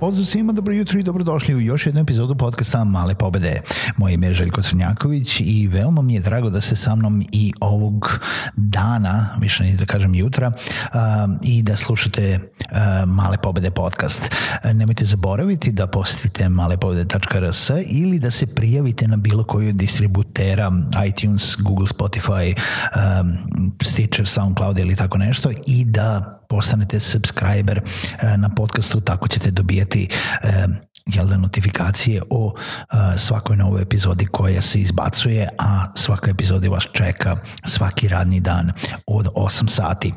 Pozdrav svima, dobro jutro i dobrodošli u još jednu epizodu podcasta Male pobede. Moje ime je Željko Crnjaković i veoma mi je drago da se sa mnom i ovog dana, više ne da kažem jutra, uh, i da slušate uh, Male pobede podcast. Nemojte zaboraviti da posetite malepobede.rs ili da se prijavite na bilo koju distributera iTunes, Google, Spotify, um, Stitcher, SoundCloud ili tako nešto i da postanete subscriber e, na podcastu, tako ćete dobijati e, jel da, notifikacije o e, svakoj novoj epizodi koja se izbacuje, a svaka epizoda vas čeka svaki radni dan od 8 sati.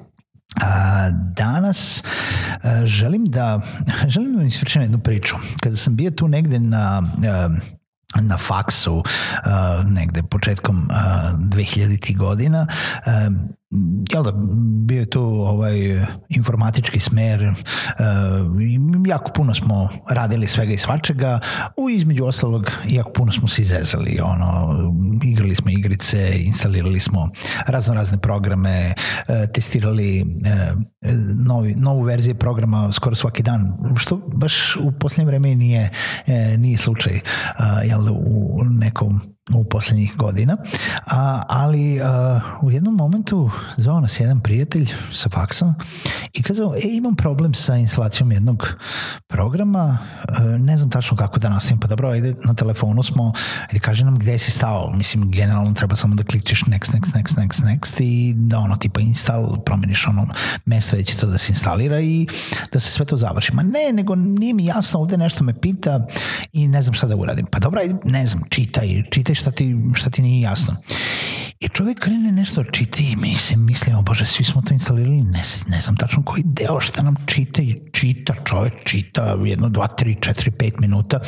A, danas a, želim da želim da ispričam jednu priču. Kada sam bio tu negde na a, na faksu uh, negde početkom uh, 2000. godina jel da, bio je tu ovaj informatički smer, uh, jako puno smo radili svega i svačega, u između ostalog jako puno smo se izezali, ono, igrali smo igrice, instalirali smo razno razne programe, uh, testirali uh, novi, novu verziju programa skoro svaki dan, što baš u posljednje vreme nije, uh, nije slučaj, uh, jel da, u nekom u poslednjih godina, a, ali a, u jednom momentu zvao nas jedan prijatelj sa faksa i kazao, e, imam problem sa instalacijom jednog programa, a, ne znam tačno kako da nastavim, pa dobro, ajde, na telefonu smo, ajde, kaže nam gde si stao, mislim, generalno treba samo da klikćeš next, next, next, next, next i da ono, tipa install, promeniš ono mesto gde će to da se instalira i da se sve to završi. Ma ne, nego nije mi jasno, ovde nešto me pita i ne znam šta da uradim. Pa dobro, ajde, ne znam, čitaj, čitaj šta ti, šta ti nije jasno. I čovjek krene nešto da čita i mi se mislimo, bože, svi smo to instalirali, ne, ne znam tačno koji deo šta nam čita i čita, čovjek čita jedno, dva, tri, četiri, pet minuta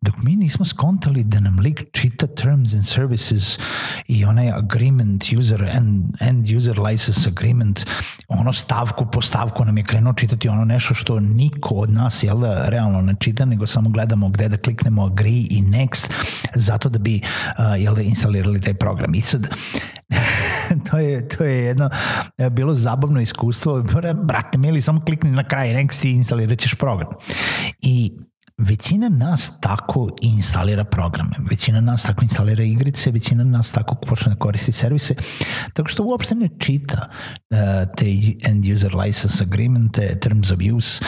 dok mi nismo skontali da nam lik čita terms and services i onaj agreement user and, end user license agreement ono stavku po stavku nam je krenuo čitati ono nešto što niko od nas jel da realno ne čita nego samo gledamo gde da kliknemo agree i next zato da bi uh, jel da instalirali taj program i sad to je, to je jedno e, bilo zabavno iskustvo. Brate, mili, samo klikni na kraj next i instalirat ćeš program. I većina nas tako instalira programe, većina nas tako instalira igrice, većina nas tako počne da koristi servise, tako što uopšte ne čita uh, te end user license agreemente, terms of use,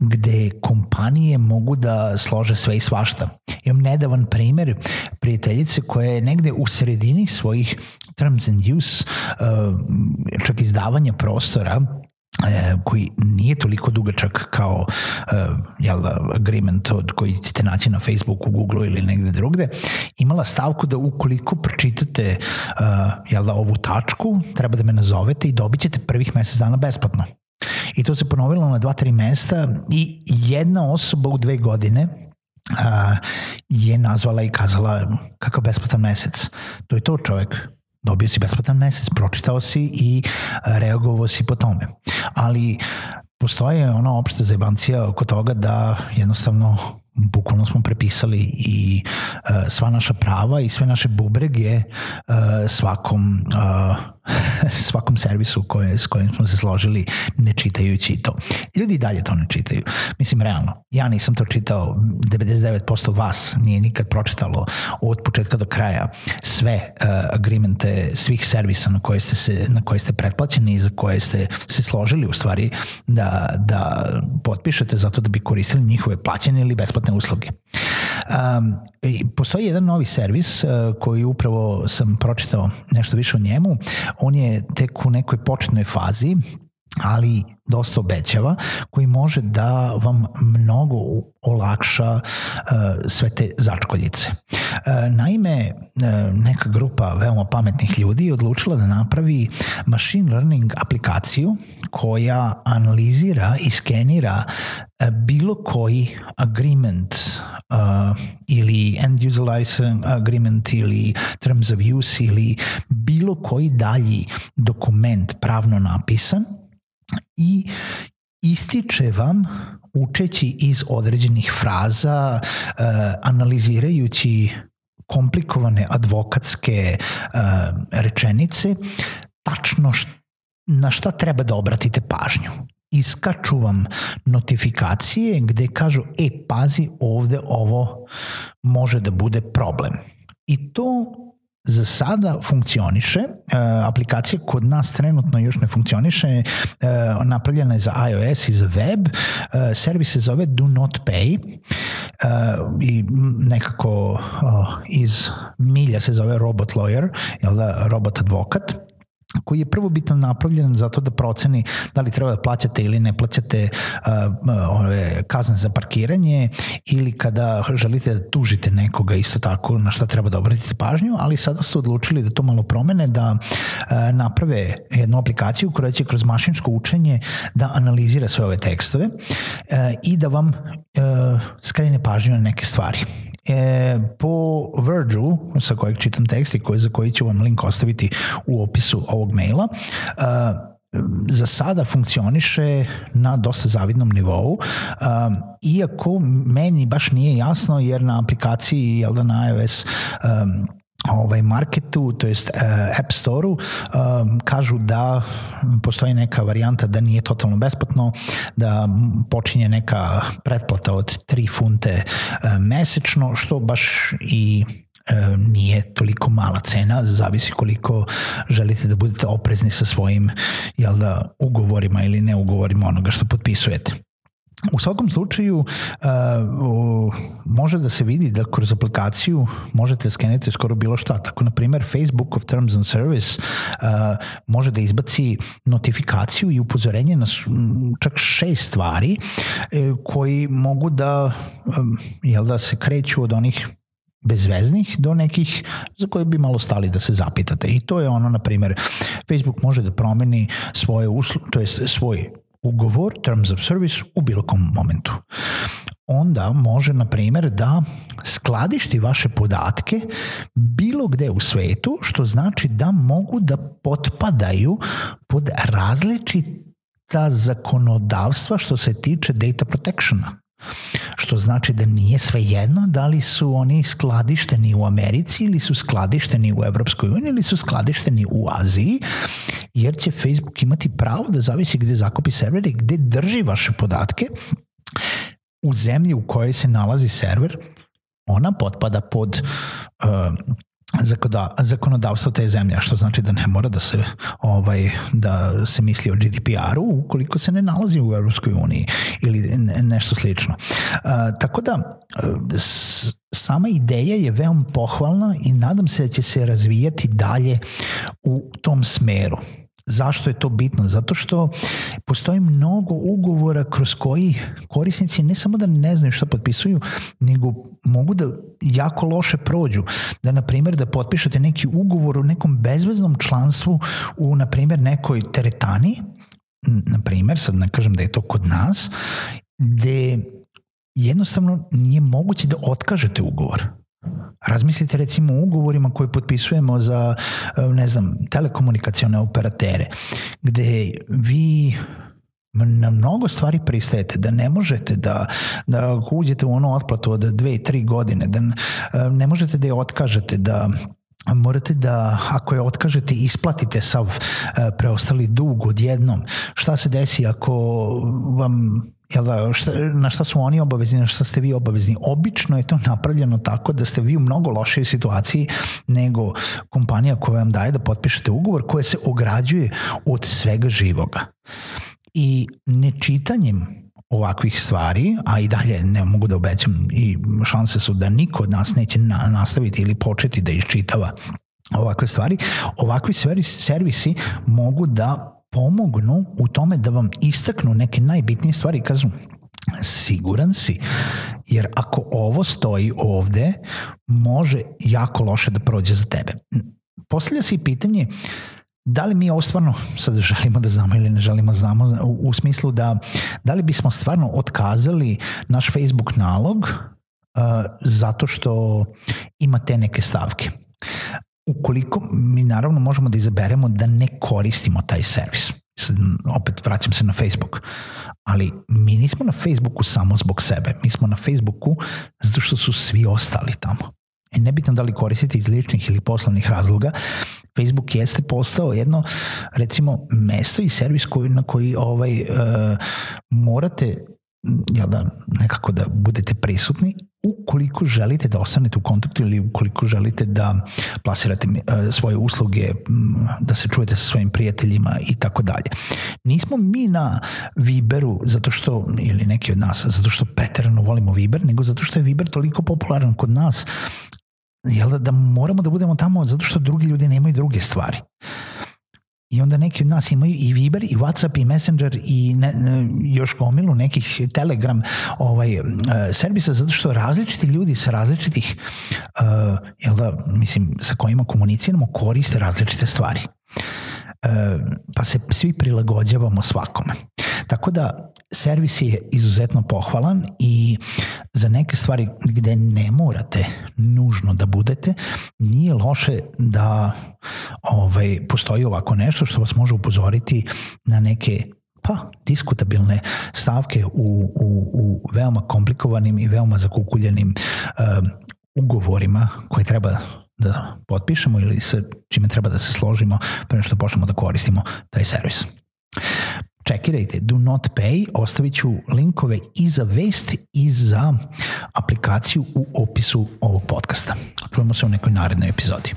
gde kompanije mogu da slože sve i svašta. Imam nedavan primer prijateljice koja je negde u sredini svojih terms and use, uh, čak izdavanja prostora, koji nije toliko dugačak kao e, jel, agreement od koji ćete naći na Facebooku, Google ili negde drugde, imala stavku da ukoliko pročitate e, jel, ovu tačku, treba da me nazovete i dobit ćete prvih mesec dana besplatno. I to se ponovilo na dva, tri mesta i jedna osoba u dve godine a, je nazvala i kazala kakav besplatan mesec. To je to čovek dobio si besplatan mesec, pročitao si i reagovao si po tome. Ali postoje ona opšta zajebancija oko toga da jednostavno bukvalno smo prepisali i uh, sva naša prava i sve naše bubrege uh, svakom uh, svakom servisu koje, s kojim smo se složili ne čitajući to. Ljudi dalje to ne čitaju. Mislim, realno, ja nisam to čitao, 99% vas nije nikad pročitalo od početka do kraja sve uh, agreemente svih servisa na koje ste, se, na koje ste pretplaćeni i za koje ste se složili u stvari da, da potpišete zato da bi koristili njihove plaćene ili besplatne usluge. Um, postoji jedan novi servis uh, koji upravo sam pročitao nešto više o njemu. On je tek u nekoj početnoj fazi ali dosta obećava, koji može da vam mnogo olakša uh, sve te začkoljice. Uh, naime, uh, neka grupa veoma pametnih ljudi je odlučila da napravi machine learning aplikaciju koja analizira i skenira bilo koji agreement uh, ili end user license agreement ili terms of use ili bilo koji dalji dokument pravno napisan i ističe vam učeći iz određenih fraza, uh, analizirajući komplikovane advokatske uh, rečenice, tačno št, na šta treba da obratite pažnju. Iskaču vam notifikacije gde kažu, e, pazi, ovde ovo može da bude problem. I to za sada funkcioniše, e, aplikacija kod nas trenutno još ne funkcioniše, e, napravljena je za iOS i za web, e, servis se zove Do Not Pay i nekako iz milja se zove Robot Lawyer, jel da, robot advokat koji je prvo bitno napravljen zato da proceni da li treba da plaćate ili ne plaćate uh, ove kazne za parkiranje ili kada želite da tužite nekoga isto tako na šta treba da obratite pažnju, ali sada ste odlučili da to malo promene, da uh, naprave jednu aplikaciju koja će kroz mašinsko učenje da analizira sve ove tekstove uh, i da vam uh, skrene pažnju na neke stvari e, po Verđu, sa kojeg čitam tekst i koji, za koji ću vam link ostaviti u opisu ovog maila, e, za sada funkcioniše na dosta zavidnom nivou, um, iako meni baš nije jasno jer na aplikaciji, jel da na iOS um, ovaj marketu, to jest uh, App Store-u, um, kažu da postoji neka varijanta da nije totalno besplatno, da počinje neka pretplata od 3 funte uh, mesečno, što baš i nije toliko mala cena, zavisi koliko želite da budete oprezni sa svojim jel da, ugovorima ili neugovorima onoga što potpisujete. U svakom slučaju uh, može da se vidi da kroz aplikaciju možete skeniti skoro bilo šta. Tako, na primer, Facebook of Terms and Service uh, može da izbaci notifikaciju i upozorenje na čak šest stvari uh, koji mogu da, um, jel da se kreću od onih bezveznih do nekih za koje bi malo stali da se zapitate. I to je ono, na primer, Facebook može da promeni svoje usluge, to je svoj ugovor, terms of service, u bilo kom momentu. Onda može, na primer, da skladišti vaše podatke bilo gde u svetu, što znači da mogu da potpadaju pod različita zakonodavstva što se tiče data protectiona. Što znači da nije sve jedno da li su oni skladišteni u Americi ili su skladišteni u Evropskoj uniji ili su skladišteni u Aziji, jer će Facebook imati pravo da zavisi gde zakupi server i gde drži vaše podatke. U zemlji u kojoj se nalazi server, ona potpada pod uh, zakonodavstvo te zemlje, što znači da ne mora da se ovaj da se misli o GDPR-u ukoliko se ne nalazi u Evropskoj uniji ili nešto slično. Uh, tako da sama ideja je veoma pohvalna i nadam se da će se razvijati dalje u tom smeru. Zašto je to bitno? Zato što postoji mnogo ugovora kroz koji korisnici ne samo da ne znaju šta potpisuju, nego mogu da jako loše prođu. Da, na primjer, da potpišete neki ugovor u nekom bezveznom članstvu u, na primjer, nekoj teretani, na primjer, sad ne kažem da je to kod nas, gde jednostavno nije moguće da otkažete ugovor Razmislite recimo o ugovorima koje potpisujemo za, e, ne znam, telekomunikacione operatere, gde vi na mnogo stvari pristajete, da ne možete da, da uđete u onu otplatu od dve, tri godine, da e, ne možete da je otkažete, da morate da, ako je otkažete, isplatite sav e, preostali dug odjednom. Šta se desi ako vam jel da, šta, na šta su oni obavezni, na šta ste vi obavezni. Obično je to napravljeno tako da ste vi u mnogo lošoj situaciji nego kompanija koja vam daje da potpišete ugovor koja se ograđuje od svega živoga. I nečitanjem ovakvih stvari, a i dalje ne mogu da obećam i šanse su da niko od nas neće na, nastaviti ili početi da iščitava ovakve stvari, ovakvi servisi mogu da pomognu u tome da vam istaknu neke najbitnije stvari i kažu siguran si, jer ako ovo stoji ovde, može jako loše da prođe za tebe. Postavlja se i pitanje da li mi ovo stvarno sad želimo da znamo ili ne želimo da znamo u, u smislu da da li bismo stvarno otkazali naš Facebook nalog uh, zato što ima te neke stavke. Ukoliko mi naravno možemo da izaberemo da ne koristimo taj servis. Sad, opet vraćam se na Facebook. Ali mi nismo na Facebooku samo zbog sebe. Mi smo na Facebooku zato što su svi ostali tamo. E, nebitno da li koristite iz ličnih ili poslovnih razloga, Facebook jeste postao jedno, recimo, mesto i servis koji, na koji ovaj, uh, morate jel da, nekako da budete prisutni ukoliko želite da ostanete u kontaktu ili ukoliko želite da plasirate uh, svoje usluge, da se čujete sa svojim prijateljima i tako dalje. Nismo mi na Viberu zato što, ili neki od nas, zato što preterano volimo Viber, nego zato što je Viber toliko popularan kod nas jel da, da moramo da budemo tamo zato što drugi ljudi nemaju druge stvari. I onda neki od nas imaju i Viber, i Whatsapp, i Messenger, i ne, ne, još gomilu nekih Telegram ovaj, uh, servisa, zato što različiti ljudi sa različitih, uh, jel da, mislim, sa kojima komuniciramo, koriste različite stvari. Uh, pa se svi prilagođavamo svakome. Tako da servis je izuzetno pohvalan i za neke stvari gde ne morate nužno da budete, nije loše da ovaj, postoji ovako nešto što vas može upozoriti na neke pa, diskutabilne stavke u, u, u veoma komplikovanim i veoma zakukuljenim uh, ugovorima koje treba da potpišemo ili sa čime treba da se složimo pre što počnemo da koristimo taj servis čekirajte, do not pay, ostavit ću linkove i za vest i za aplikaciju u opisu ovog podcasta. Čujemo se u nekoj narednoj epizodi.